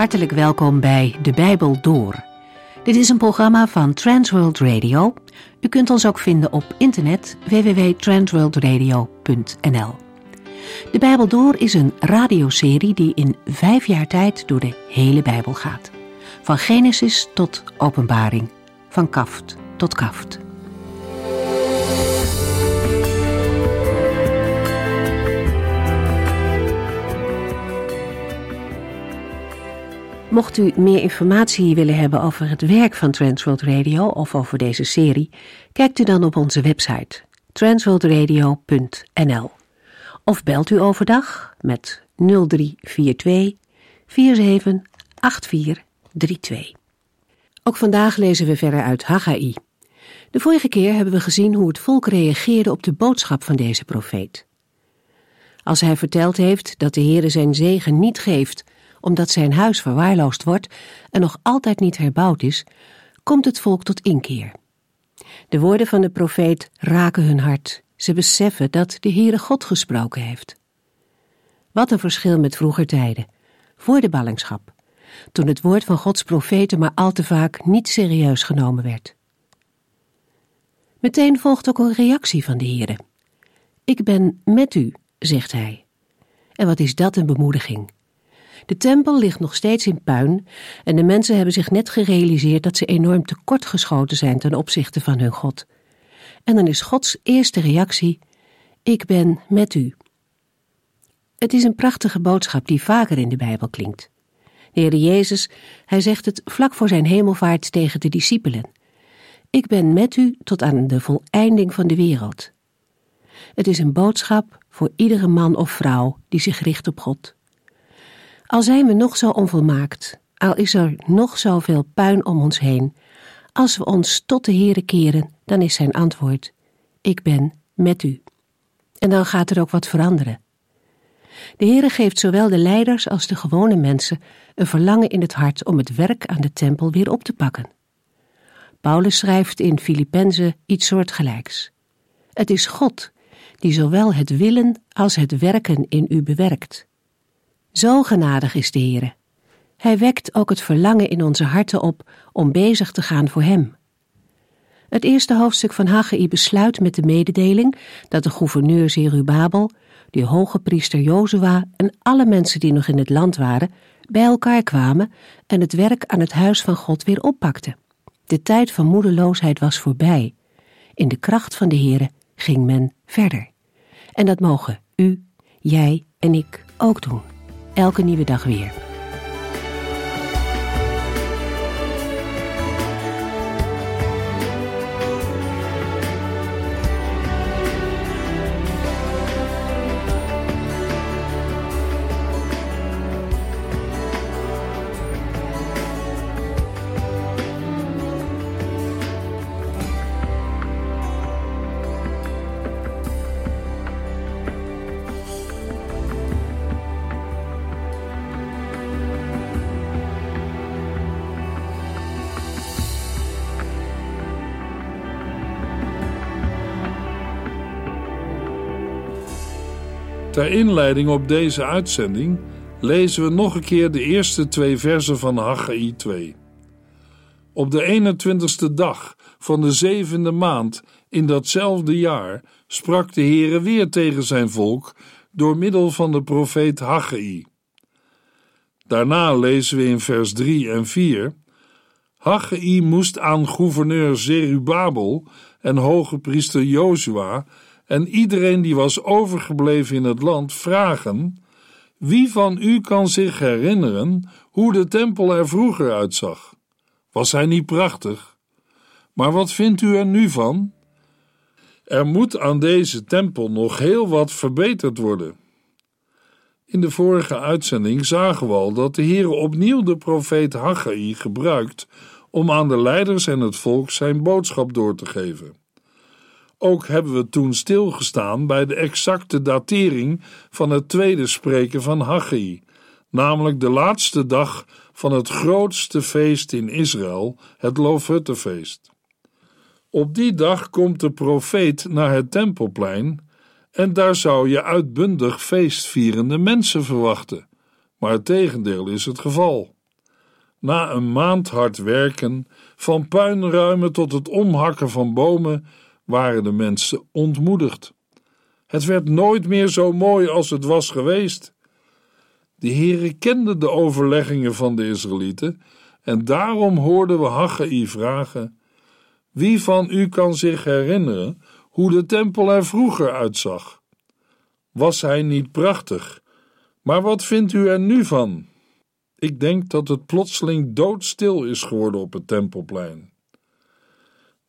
Hartelijk welkom bij De Bijbel Door. Dit is een programma van Transworld Radio. U kunt ons ook vinden op internet www.transworldradio.nl. De Bijbel Door is een radioserie die in vijf jaar tijd door de hele Bijbel gaat. Van Genesis tot Openbaring, van kaft tot kaft. Mocht u meer informatie willen hebben over het werk van Transworld Radio of over deze serie, kijkt u dan op onze website transworldradio.nl of belt u overdag met 0342 478432. Ook vandaag lezen we verder uit Haggai. De vorige keer hebben we gezien hoe het volk reageerde op de boodschap van deze profeet. Als hij verteld heeft dat de Heere zijn zegen niet geeft omdat zijn huis verwaarloosd wordt en nog altijd niet herbouwd is, komt het volk tot inkeer. De woorden van de profeet raken hun hart. Ze beseffen dat de Heere God gesproken heeft. Wat een verschil met vroeger tijden, voor de ballingschap, toen het woord van Gods profeten maar al te vaak niet serieus genomen werd. Meteen volgt ook een reactie van de Heere. Ik ben met u, zegt hij. En wat is dat een bemoediging? De tempel ligt nog steeds in puin en de mensen hebben zich net gerealiseerd dat ze enorm tekortgeschoten zijn ten opzichte van hun God. En dan is Gods eerste reactie: Ik ben met u. Het is een prachtige boodschap die vaker in de Bijbel klinkt. De Heer Jezus, hij zegt het vlak voor zijn hemelvaart tegen de discipelen. Ik ben met u tot aan de voleinding van de wereld. Het is een boodschap voor iedere man of vrouw die zich richt op God. Al zijn we nog zo onvolmaakt, al is er nog zoveel puin om ons heen, als we ons tot de Heere keren, dan is zijn antwoord: Ik ben met u. En dan gaat er ook wat veranderen. De Heere geeft zowel de leiders als de gewone mensen een verlangen in het hart om het werk aan de tempel weer op te pakken. Paulus schrijft in Filippenzen iets soortgelijks. Het is God die zowel het willen als het werken in u bewerkt. Zo genadig is de Heere. Hij wekt ook het verlangen in onze harten op om bezig te gaan voor Hem. Het eerste hoofdstuk van Haggai besluit met de mededeling dat de gouverneur Zerubabel, de hoge priester Jozua en alle mensen die nog in het land waren, bij elkaar kwamen en het werk aan het huis van God weer oppakten. De tijd van moedeloosheid was voorbij. In de kracht van de Heere ging men verder. En dat mogen u, jij en ik ook doen elke nieuwe dag weer. Ter inleiding op deze uitzending lezen we nog een keer de eerste twee versen van Haggai 2. Op de 21ste dag van de zevende maand in datzelfde jaar sprak de Heere weer tegen zijn volk door middel van de profeet Haggai. Daarna lezen we in vers 3 en 4 Haggai moest aan gouverneur Zerubabel en hoge priester Jozua en iedereen die was overgebleven in het land vragen: Wie van u kan zich herinneren hoe de tempel er vroeger uitzag? Was hij niet prachtig? Maar wat vindt u er nu van? Er moet aan deze tempel nog heel wat verbeterd worden. In de vorige uitzending zagen we al dat de Heer opnieuw de profeet Haggai gebruikt om aan de leiders en het volk zijn boodschap door te geven. Ook hebben we toen stilgestaan bij de exacte datering van het tweede spreken van Haggai, namelijk de laatste dag van het grootste feest in Israël, het Loofhuttenfeest. Op die dag komt de profeet naar het tempelplein en daar zou je uitbundig feestvierende mensen verwachten, maar het tegendeel is het geval. Na een maand hard werken, van puinruimen tot het omhakken van bomen, waren de mensen ontmoedigd. Het werd nooit meer zo mooi als het was geweest. De Heere kende de overleggingen van de Israëlieten en daarom hoorden we Haggai vragen: Wie van u kan zich herinneren hoe de tempel er vroeger uitzag? Was hij niet prachtig? Maar wat vindt u er nu van? Ik denk dat het plotseling doodstil is geworden op het tempelplein.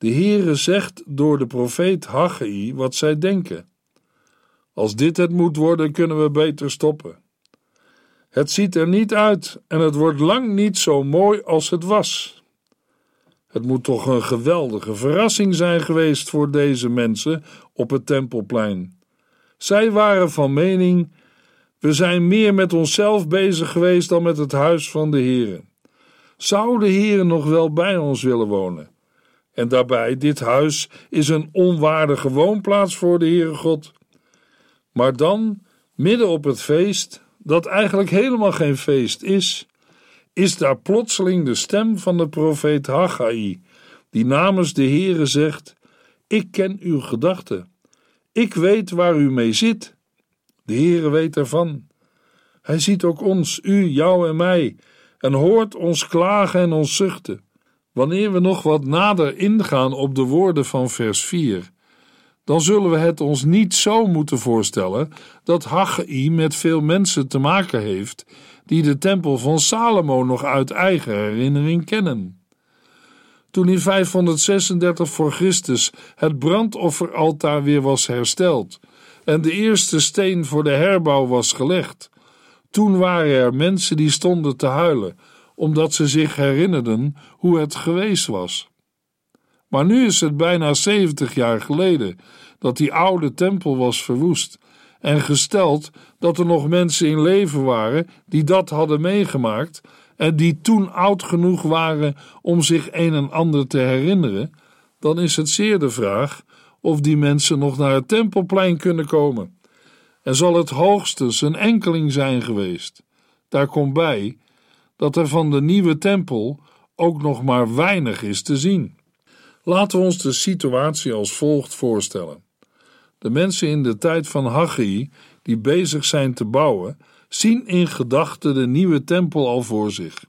De Heere zegt door de profeet Haggai wat zij denken. Als dit het moet worden, kunnen we beter stoppen. Het ziet er niet uit en het wordt lang niet zo mooi als het was. Het moet toch een geweldige verrassing zijn geweest voor deze mensen op het tempelplein. Zij waren van mening: we zijn meer met onszelf bezig geweest dan met het huis van de Heere. Zou de Heere nog wel bij ons willen wonen? En daarbij, dit huis is een onwaardige woonplaats voor de Heere God. Maar dan, midden op het feest, dat eigenlijk helemaal geen feest is, is daar plotseling de stem van de profeet Haggai, die namens de Heere zegt: Ik ken uw gedachten. Ik weet waar u mee zit. De Heere weet ervan. Hij ziet ook ons, u, jou en mij, en hoort ons klagen en ons zuchten. Wanneer we nog wat nader ingaan op de woorden van vers 4, dan zullen we het ons niet zo moeten voorstellen dat Haggai met veel mensen te maken heeft die de tempel van Salomo nog uit eigen herinnering kennen. Toen in 536 voor Christus het brandofferaltaar weer was hersteld en de eerste steen voor de herbouw was gelegd, toen waren er mensen die stonden te huilen, omdat ze zich herinnerden hoe het geweest was. Maar nu is het bijna 70 jaar geleden dat die oude tempel was verwoest en gesteld dat er nog mensen in leven waren die dat hadden meegemaakt en die toen oud genoeg waren om zich een en ander te herinneren, dan is het zeer de vraag of die mensen nog naar het tempelplein kunnen komen. En zal het hoogstens een enkeling zijn geweest. Daar komt bij dat er van de nieuwe tempel ook nog maar weinig is te zien. Laten we ons de situatie als volgt voorstellen. De mensen in de tijd van Haggai, die bezig zijn te bouwen, zien in gedachten de nieuwe tempel al voor zich.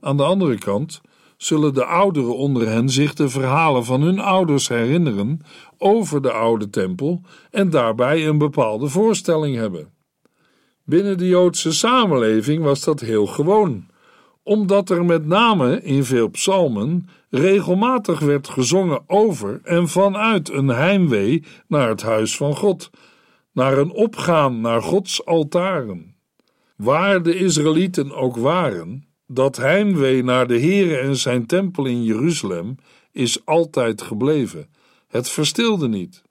Aan de andere kant zullen de ouderen onder hen zich de verhalen van hun ouders herinneren over de oude tempel en daarbij een bepaalde voorstelling hebben. Binnen de Joodse samenleving was dat heel gewoon, omdat er met name in veel psalmen regelmatig werd gezongen over en vanuit een heimwee naar het huis van God, naar een opgaan naar Gods altaren. Waar de Israëlieten ook waren, dat heimwee naar de Heere en zijn tempel in Jeruzalem is altijd gebleven. Het verstilde niet.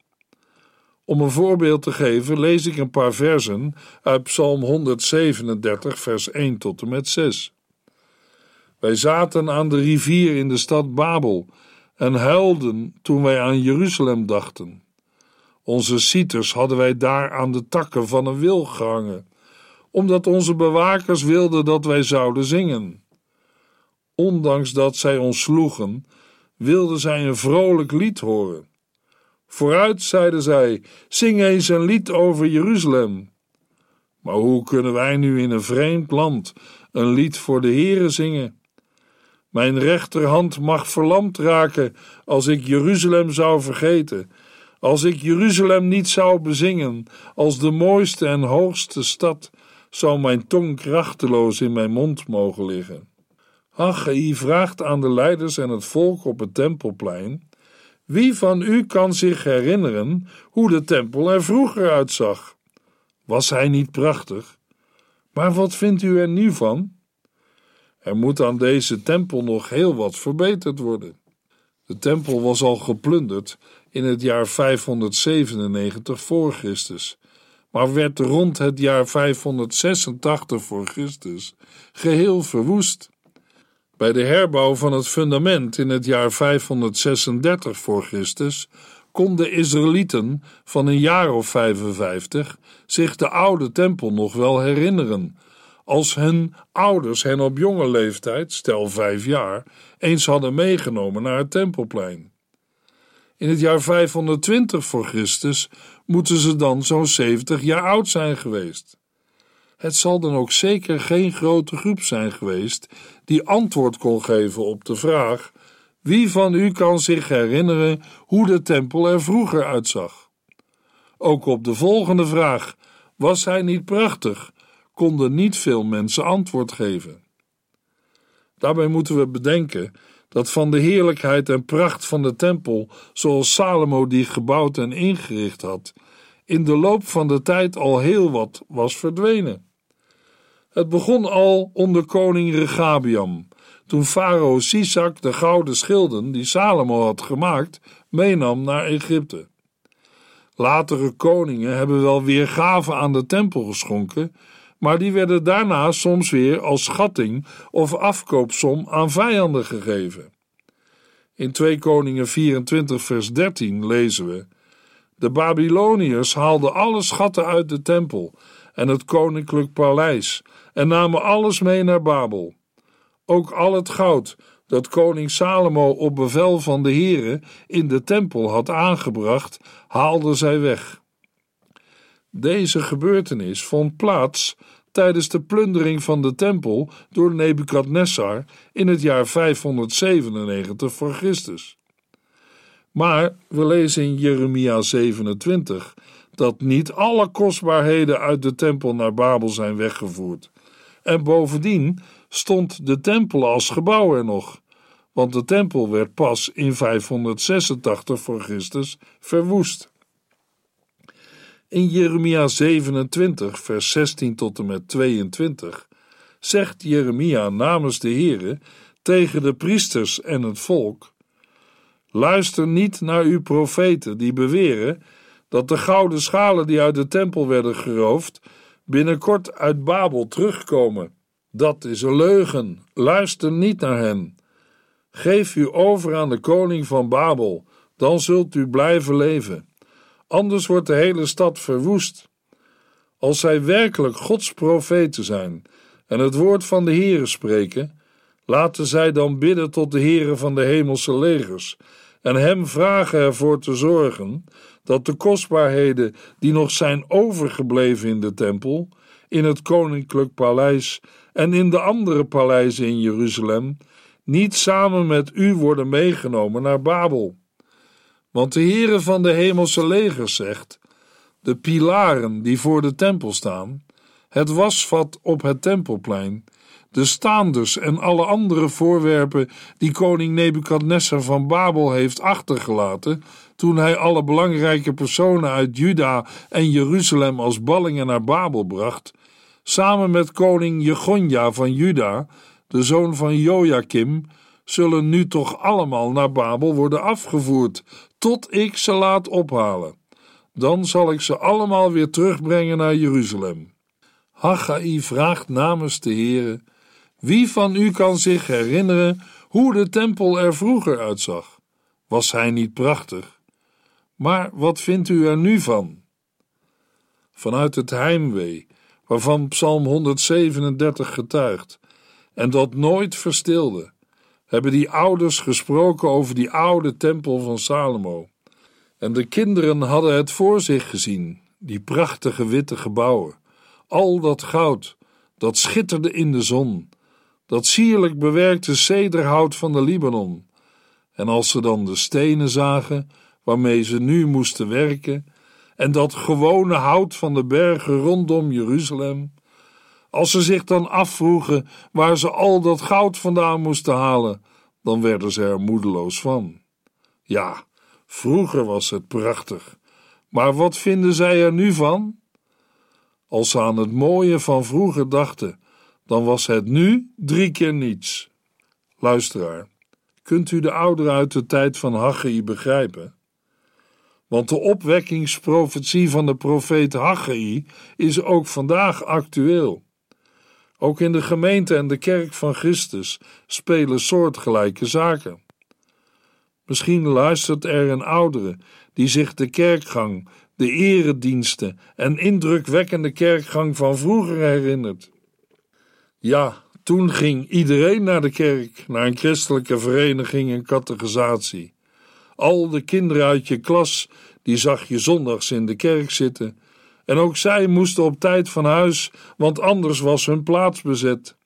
Om een voorbeeld te geven, lees ik een paar versen uit Psalm 137, vers 1 tot en met 6. Wij zaten aan de rivier in de stad Babel en huilden toen wij aan Jeruzalem dachten. Onze cieters hadden wij daar aan de takken van een wil gehangen, omdat onze bewakers wilden dat wij zouden zingen. Ondanks dat zij ons sloegen, wilden zij een vrolijk lied horen. Vooruit, zeiden zij, zing eens een lied over Jeruzalem. Maar hoe kunnen wij nu in een vreemd land een lied voor de Heere zingen? Mijn rechterhand mag verlamd raken als ik Jeruzalem zou vergeten, als ik Jeruzalem niet zou bezingen, als de mooiste en hoogste stad, zou mijn tong krachteloos in mijn mond mogen liggen. Haggai vraagt aan de leiders en het volk op het tempelplein: Wie van u kan zich herinneren hoe de tempel er vroeger uitzag? Was hij niet prachtig? Maar wat vindt u er nu van? Er moet aan deze tempel nog heel wat verbeterd worden. De tempel was al geplunderd in het jaar 597 voor Christus, maar werd rond het jaar 586 voor Christus geheel verwoest. Bij de herbouw van het fundament in het jaar 536 voor Christus konden Israëlieten van een jaar of 55 zich de oude tempel nog wel herinneren, als hun ouders hen op jonge leeftijd, stel vijf jaar, eens hadden meegenomen naar het tempelplein. In het jaar 520 voor Christus moeten ze dan zo'n 70 jaar oud zijn geweest. Het zal dan ook zeker geen grote groep zijn geweest die antwoord kon geven op de vraag: wie van u kan zich herinneren hoe de tempel er vroeger uitzag? Ook op de volgende vraag: was hij niet prachtig? konden niet veel mensen antwoord geven. Daarbij moeten we bedenken dat van de heerlijkheid en pracht van de tempel, zoals Salomo die gebouwd en ingericht had, in de loop van de tijd al heel wat was verdwenen. Het begon al onder koning Regabiam, toen farao Sisak de gouden schilden die Salomo had gemaakt meenam naar Egypte. Latere koningen hebben wel weer gaven aan de tempel geschonken, maar die werden daarna soms weer als schatting of afkoopsom aan vijanden gegeven. In 2 Koningen 24 vers 13 lezen we De Babyloniërs haalden alle schatten uit de tempel en het koninklijk paleis en namen alles mee naar Babel. Ook al het goud dat koning Salomo op bevel van de heren in de tempel had aangebracht, haalden zij weg. Deze gebeurtenis vond plaats tijdens de plundering van de tempel door Nebukadnessar in het jaar 597 voor Christus. Maar we lezen in Jeremia 27 dat niet alle kostbaarheden uit de tempel naar Babel zijn weggevoerd. En bovendien stond de tempel als gebouw er nog, want de tempel werd pas in 586 voor Christus verwoest. In Jeremia 27, vers 16 tot en met 22 zegt Jeremia namens de Heere tegen de priesters en het volk: Luister niet naar uw profeten die beweren dat de gouden schalen die uit de tempel werden geroofd binnenkort uit Babel terugkomen. Dat is een leugen. Luister niet naar hen. Geef u over aan de koning van Babel, dan zult u blijven leven. Anders wordt de hele stad verwoest. Als zij werkelijk Gods profeten zijn en het woord van de Heere spreken, laten zij dan bidden tot de Heere van de hemelse legers en hem vragen ervoor te zorgen dat de kostbaarheden die nog zijn overgebleven in de tempel, in het koninklijk paleis en in de andere paleizen in Jeruzalem, niet samen met u worden meegenomen naar Babel. Want de Heere van de hemelse legers zegt: de pilaren die voor de tempel staan, het wasvat op het tempelplein, de staanders en alle andere voorwerpen die koning Nebukadnessar van Babel heeft achtergelaten toen hij alle belangrijke personen uit Juda en Jeruzalem als ballingen naar Babel bracht, samen met koning Jegonja van Juda, de zoon van Joachim, zullen nu toch allemaal naar Babel worden afgevoerd, tot ik ze laat ophalen. Dan zal ik ze allemaal weer terugbrengen naar Jeruzalem. Haggai vraagt namens de Heere: Wie van u kan zich herinneren hoe de tempel er vroeger uitzag? Was hij niet prachtig? Maar wat vindt u er nu van? Vanuit het heimwee, waarvan Psalm 137 getuigt, en dat nooit verstilde, hebben die ouders gesproken over die oude tempel van Salomo. En de kinderen hadden het voor zich gezien, die prachtige witte gebouwen, al dat goud, dat schitterde in de zon, dat sierlijk bewerkte cederhout van de Libanon. En als ze dan de stenen zagen, waarmee ze nu moesten werken, en dat gewone hout van de bergen rondom Jeruzalem, als ze zich dan afvroegen waar ze al dat goud vandaan moesten halen, dan werden ze er moedeloos van. Ja, vroeger was het prachtig, maar wat vinden zij er nu van? Als ze aan het mooie van vroeger dachten, dan was het nu drie keer niets. Luisteraar, kunt u de ouderen uit de tijd van Haggai begrijpen? Want de opwekkingsprofetie van de profeet Haggai is ook vandaag actueel. Ook in de gemeente en de kerk van Christus spelen soortgelijke zaken. Misschien luistert er een oudere die zich de kerkgang, de erediensten en indrukwekkende kerkgang van vroeger herinnert. Ja, toen ging iedereen naar de kerk, naar een christelijke vereniging en catechisatie. Al de kinderen uit je klas, die zag je zondags in de kerk zitten. En ook zij moesten op tijd van huis, want anders was hun plaats bezet.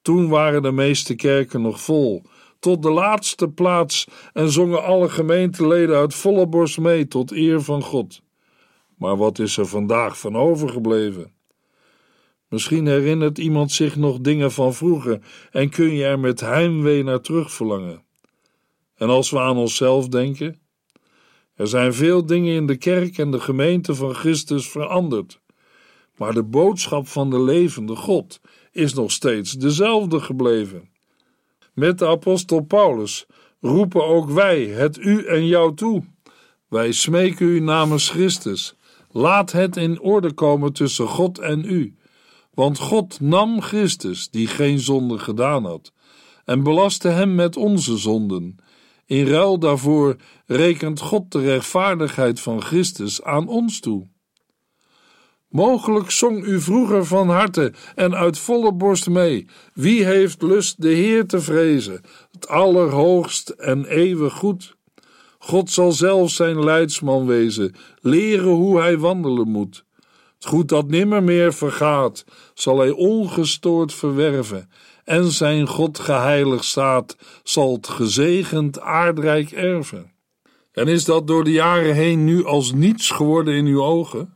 Toen waren de meeste kerken nog vol, tot de laatste plaats, en zongen alle gemeenteleden uit volle borst mee tot eer van God. Maar wat is er vandaag van overgebleven? Misschien herinnert iemand zich nog dingen van vroeger en kun je er met heimwee naar terug verlangen. En als we aan onszelf denken, er zijn veel dingen in de kerk en de gemeente van Christus veranderd, maar de boodschap van de levende God is nog steeds dezelfde gebleven. Met de apostel Paulus roepen ook wij het u en jou toe. Wij smeken u namens Christus. Laat het in orde komen tussen God en u. Want God nam Christus, die geen zonde gedaan had, en belastte hem met onze zonden. In ruil daarvoor rekent God de rechtvaardigheid van Christus aan ons toe. Mogelijk zong u vroeger van harte en uit volle borst mee: Wie heeft lust de Heer te vrezen, het allerhoogst en eeuwig goed? God zal zelf zijn leidsman wezen, leren hoe hij wandelen moet. Het goed dat nimmer meer vergaat, zal hij ongestoord verwerven, en zijn God geheiligd staat, zal het gezegend aardrijk erven. En is dat door de jaren heen nu als niets geworden in uw ogen?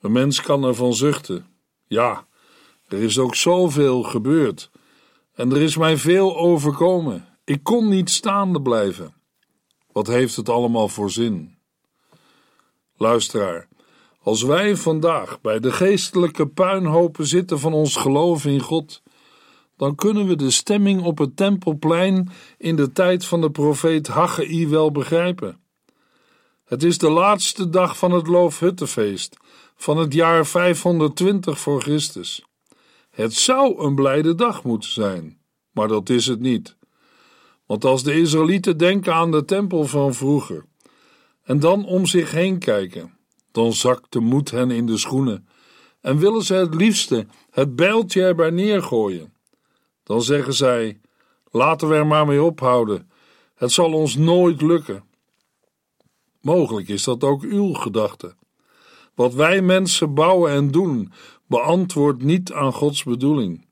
Een mens kan ervan zuchten. Ja, er is ook zoveel gebeurd. En er is mij veel overkomen. Ik kon niet staande blijven. Wat heeft het allemaal voor zin? Luisteraar, als wij vandaag bij de geestelijke puinhopen zitten van ons geloof in God, dan kunnen we de stemming op het tempelplein in de tijd van de profeet Haggai wel begrijpen. Het is de laatste dag van het Loofhuttenfeest van het jaar 520 voor Christus. Het zou een blijde dag moeten zijn, maar dat is het niet. Want als de Israëlieten denken aan de tempel van vroeger en dan om zich heen kijken, dan zakt de moed hen in de schoenen en willen ze het liefste het bijltje erbij neergooien. Dan zeggen zij: laten we er maar mee ophouden, het zal ons nooit lukken. Mogelijk is dat ook uw gedachte. Wat wij mensen bouwen en doen, beantwoordt niet aan Gods bedoeling.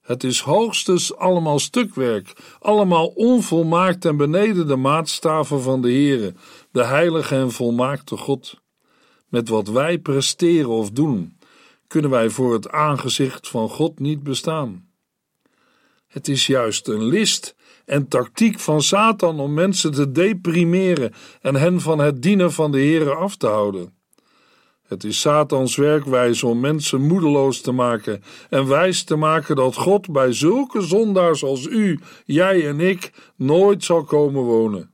Het is hoogstens allemaal stukwerk, allemaal onvolmaakt en beneden de maatstaven van de Heere, de heilige en volmaakte God. Met wat wij presteren of doen, kunnen wij voor het aangezicht van God niet bestaan. Het is juist een list en tactiek van Satan om mensen te deprimeren en hen van het dienen van de Heere af te houden. Het is Satans werkwijze om mensen moedeloos te maken en wijs te maken dat God bij zulke zondaars als u, jij en ik nooit zal komen wonen.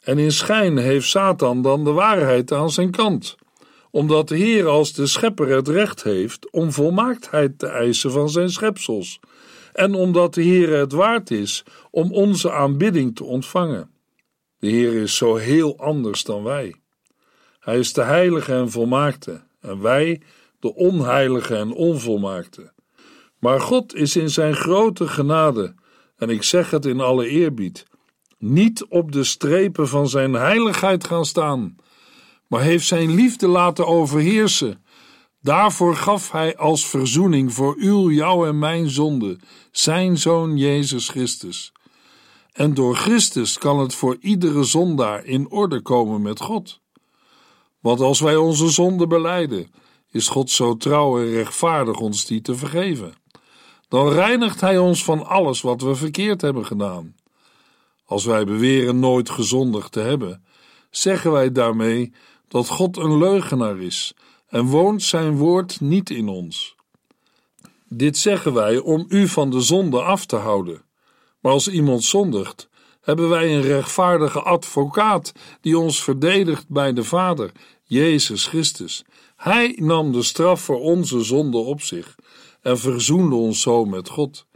En in schijn heeft Satan dan de waarheid aan zijn kant, omdat de Heer als de schepper het recht heeft om volmaaktheid te eisen van zijn schepsels, en omdat de Heer het waard is om onze aanbidding te ontvangen. De Heer is zo heel anders dan wij. Hij is de heilige en volmaakte, en wij de onheilige en onvolmaakte. Maar God is in zijn grote genade, en ik zeg het in alle eerbied, niet op de strepen van zijn heiligheid gaan staan, maar heeft zijn liefde laten overheersen. Daarvoor gaf hij als verzoening voor uw, jou en mijn zonde zijn zoon Jezus Christus. En door Christus kan het voor iedere zondaar in orde komen met God. Want als wij onze zonde beleiden, is God zo trouw en rechtvaardig ons die te vergeven. Dan reinigt Hij ons van alles wat we verkeerd hebben gedaan. Als wij beweren nooit gezondigd te hebben, zeggen wij daarmee dat God een leugenaar is en woont zijn woord niet in ons. Dit zeggen wij om u van de zonde af te houden. Maar als iemand zondigt, hebben wij een rechtvaardige advocaat die ons verdedigt bij de Vader, Jezus Christus. Hij nam de straf voor onze zonde op zich en verzoende ons zo met God.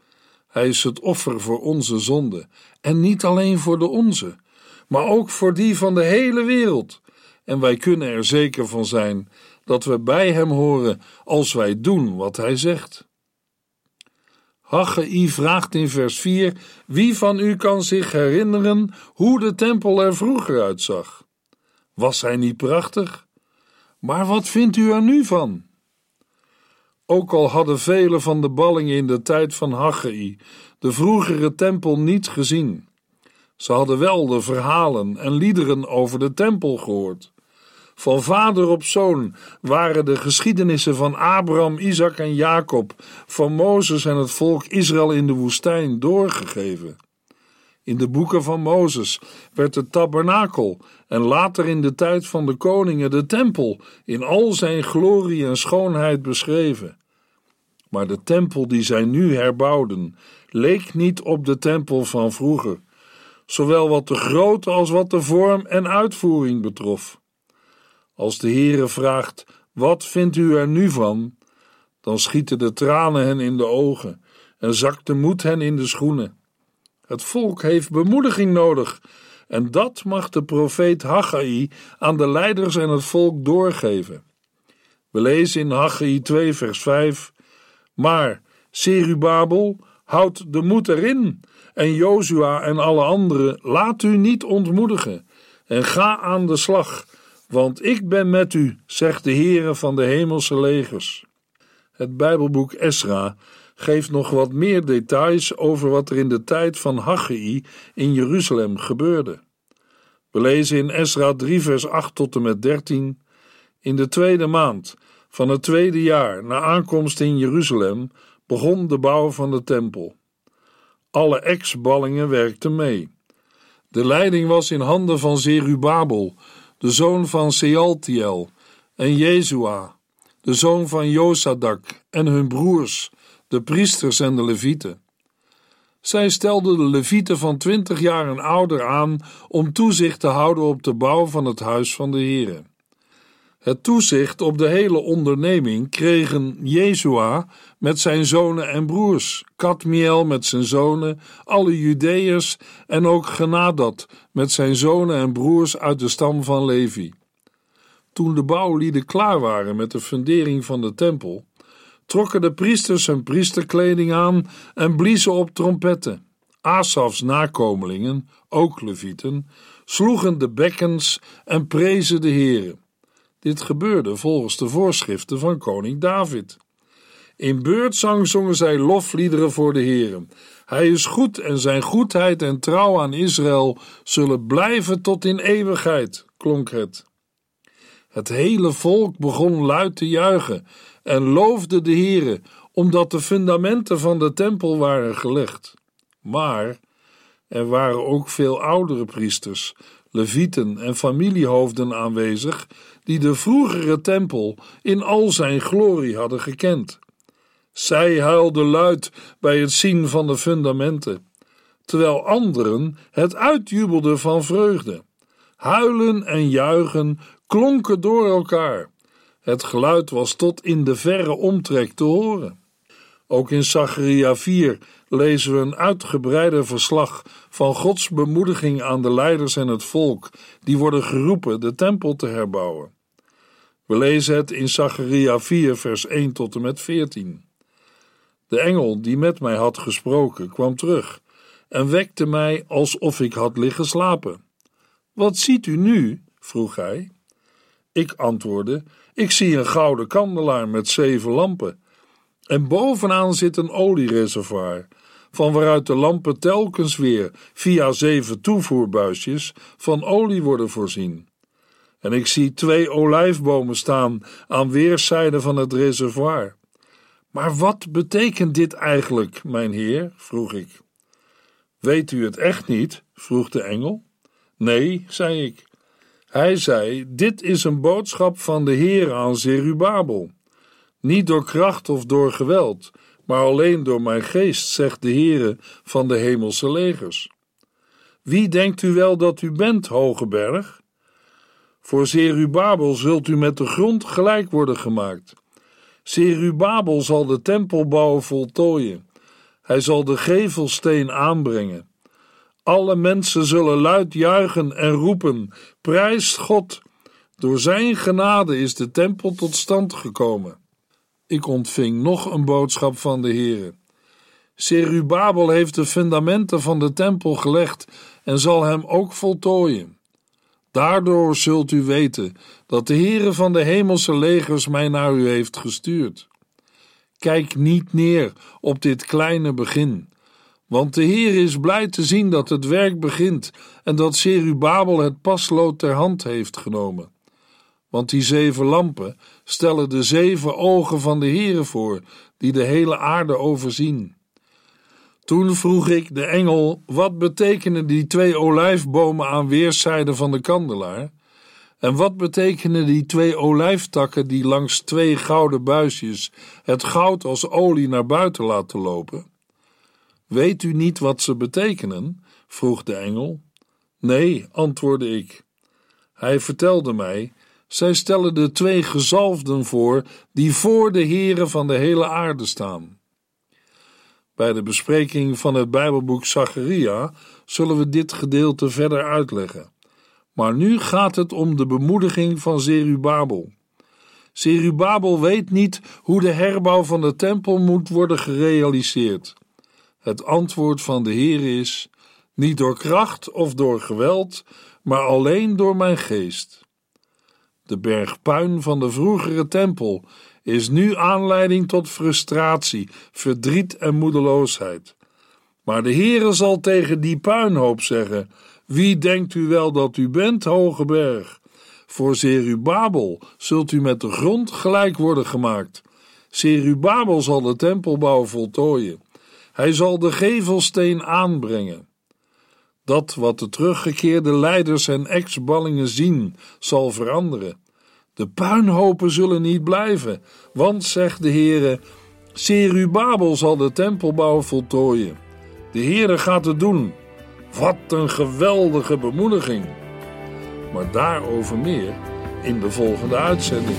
Hij is het offer voor onze zonde en niet alleen voor de onze, maar ook voor die van de hele wereld. En wij kunnen er zeker van zijn dat we bij hem horen als wij doen wat hij zegt. Haggai vraagt in vers 4: Wie van u kan zich herinneren hoe de tempel er vroeger uitzag? Was hij niet prachtig? Maar wat vindt u er nu van? Ook al hadden velen van de ballingen in de tijd van Haggai de vroegere tempel niet gezien. Ze hadden wel de verhalen en liederen over de tempel gehoord. Van vader op zoon waren de geschiedenissen van Abraham, Isaac en Jacob, van Mozes en het volk Israël in de woestijn doorgegeven. In de boeken van Mozes werd de tabernakel en later in de tijd van de koningen de tempel in al zijn glorie en schoonheid beschreven. Maar de tempel die zij nu herbouwden, leek niet op de tempel van vroeger, zowel wat de grootte als wat de vorm en uitvoering betrof. Als de Heere vraagt: Wat vindt u er nu van? dan schieten de tranen hen in de ogen en zakt de moed hen in de schoenen. Het volk heeft bemoediging nodig, en dat mag de profeet Haggai aan de leiders en het volk doorgeven. We lezen in Haggai 2, vers 5: Maar Serubabel, houd de moed erin, en Jozua en alle anderen, laat u niet ontmoedigen, en ga aan de slag want ik ben met u, zegt de Heere van de hemelse legers. Het Bijbelboek Esra geeft nog wat meer details over wat er in de tijd van Haggai in Jeruzalem gebeurde. We lezen in Esra 3 vers 8 tot en met 13 In de tweede maand van het tweede jaar na aankomst in Jeruzalem begon de bouw van de tempel. Alle ex-ballingen werkten mee. De leiding was in handen van Zerubabel, de zoon van Sealtiel, en Jezua, de zoon van Josadak, en hun broers, de priesters en de levieten. Zij stelden de levieten van twintig jaar en ouder aan om toezicht te houden op de bouw van het huis van de Heere. Het toezicht op de hele onderneming kregen Jezua met zijn zonen en broers, Kadmiel met zijn zonen, alle Judeërs en ook Genadat met zijn zonen en broers uit de stam van Levi. Toen de bouwlieden klaar waren met de fundering van de tempel, trokken de priesters hun priesterkleding aan en bliezen op trompetten. Asafs nakomelingen, ook levieten, sloegen de bekkens en prezen de heren. Dit gebeurde volgens de voorschriften van koning David. In beurtzang zongen zij lofliederen voor de Heeren. Hij is goed en zijn goedheid en trouw aan Israël zullen blijven tot in eeuwigheid, klonk het. Het hele volk begon luid te juichen en loofde de Heere, omdat de fundamenten van de tempel waren gelegd. Maar er waren ook veel oudere priesters, levieten en familiehoofden aanwezig die de vroegere tempel in al zijn glorie hadden gekend. Zij huilden luid bij het zien van de fundamenten, terwijl anderen het uitjubelden van vreugde. Huilen en juichen klonken door elkaar. Het geluid was tot in de verre omtrek te horen. Ook in Zacharia 4 lezen we een uitgebreider verslag van Gods bemoediging aan de leiders en het volk, die worden geroepen de tempel te herbouwen. We lezen het in Zacharia 4, vers 1 tot en met 14. De engel die met mij had gesproken kwam terug en wekte mij alsof ik had liggen slapen. Wat ziet u nu? vroeg hij. Ik antwoordde: Ik zie een gouden kandelaar met zeven lampen. En bovenaan zit een oliereservoir, van waaruit de lampen telkens weer via zeven toevoerbuisjes van olie worden voorzien. En ik zie twee olijfbomen staan aan weerszijden van het reservoir. Maar wat betekent dit eigenlijk, mijn heer? vroeg ik. Weet u het echt niet? vroeg de engel. Nee, zei ik. Hij zei: Dit is een boodschap van de Heer aan Zerubabel. Niet door kracht of door geweld, maar alleen door mijn geest, zegt de Heere van de hemelse legers. Wie denkt u wel dat u bent, hoge berg? Voor Zerubabel zult u met de grond gelijk worden gemaakt. Zerubabel zal de tempelbouw voltooien. Hij zal de gevelsteen aanbrengen. Alle mensen zullen luid juichen en roepen: Prijst God! Door zijn genade is de tempel tot stand gekomen. Ik ontving nog een boodschap van de Heere. Serubabel heeft de fundamenten van de tempel gelegd en zal hem ook voltooien. Daardoor zult u weten dat de Heere van de hemelse legers mij naar u heeft gestuurd. Kijk niet neer op dit kleine begin, want de Heer is blij te zien dat het werk begint en dat Serubabel het paslood ter hand heeft genomen. Want die zeven lampen stellen de zeven ogen van de Heere voor, die de hele aarde overzien. Toen vroeg ik de engel: wat betekenen die twee olijfbomen aan weerszijden van de kandelaar? En wat betekenen die twee olijftakken die langs twee gouden buisjes het goud als olie naar buiten laten lopen? Weet u niet wat ze betekenen? vroeg de engel. Nee, antwoordde ik. Hij vertelde mij: zij stellen de twee gezalfden voor die voor de heren van de hele aarde staan. Bij de bespreking van het Bijbelboek Zacharia zullen we dit gedeelte verder uitleggen. Maar nu gaat het om de bemoediging van Zerubabel. Zerubabel weet niet hoe de herbouw van de tempel moet worden gerealiseerd. Het antwoord van de Heer is: niet door kracht of door geweld, maar alleen door mijn geest. De berg puin van de vroegere tempel is nu aanleiding tot frustratie, verdriet en moedeloosheid. Maar de Heere zal tegen die puinhoop zeggen: Wie denkt u wel dat u bent, hoge berg? Voor Zerubabel zult u met de grond gelijk worden gemaakt. Zerubabel zal de tempelbouw voltooien. Hij zal de gevelsteen aanbrengen. Dat wat de teruggekeerde leiders en ex-ballingen zien, zal veranderen. De puinhopen zullen niet blijven, want, zegt de Heere, Serubabel zal de tempelbouw voltooien. De Heere gaat het doen. Wat een geweldige bemoediging. Maar daarover meer in de volgende uitzending.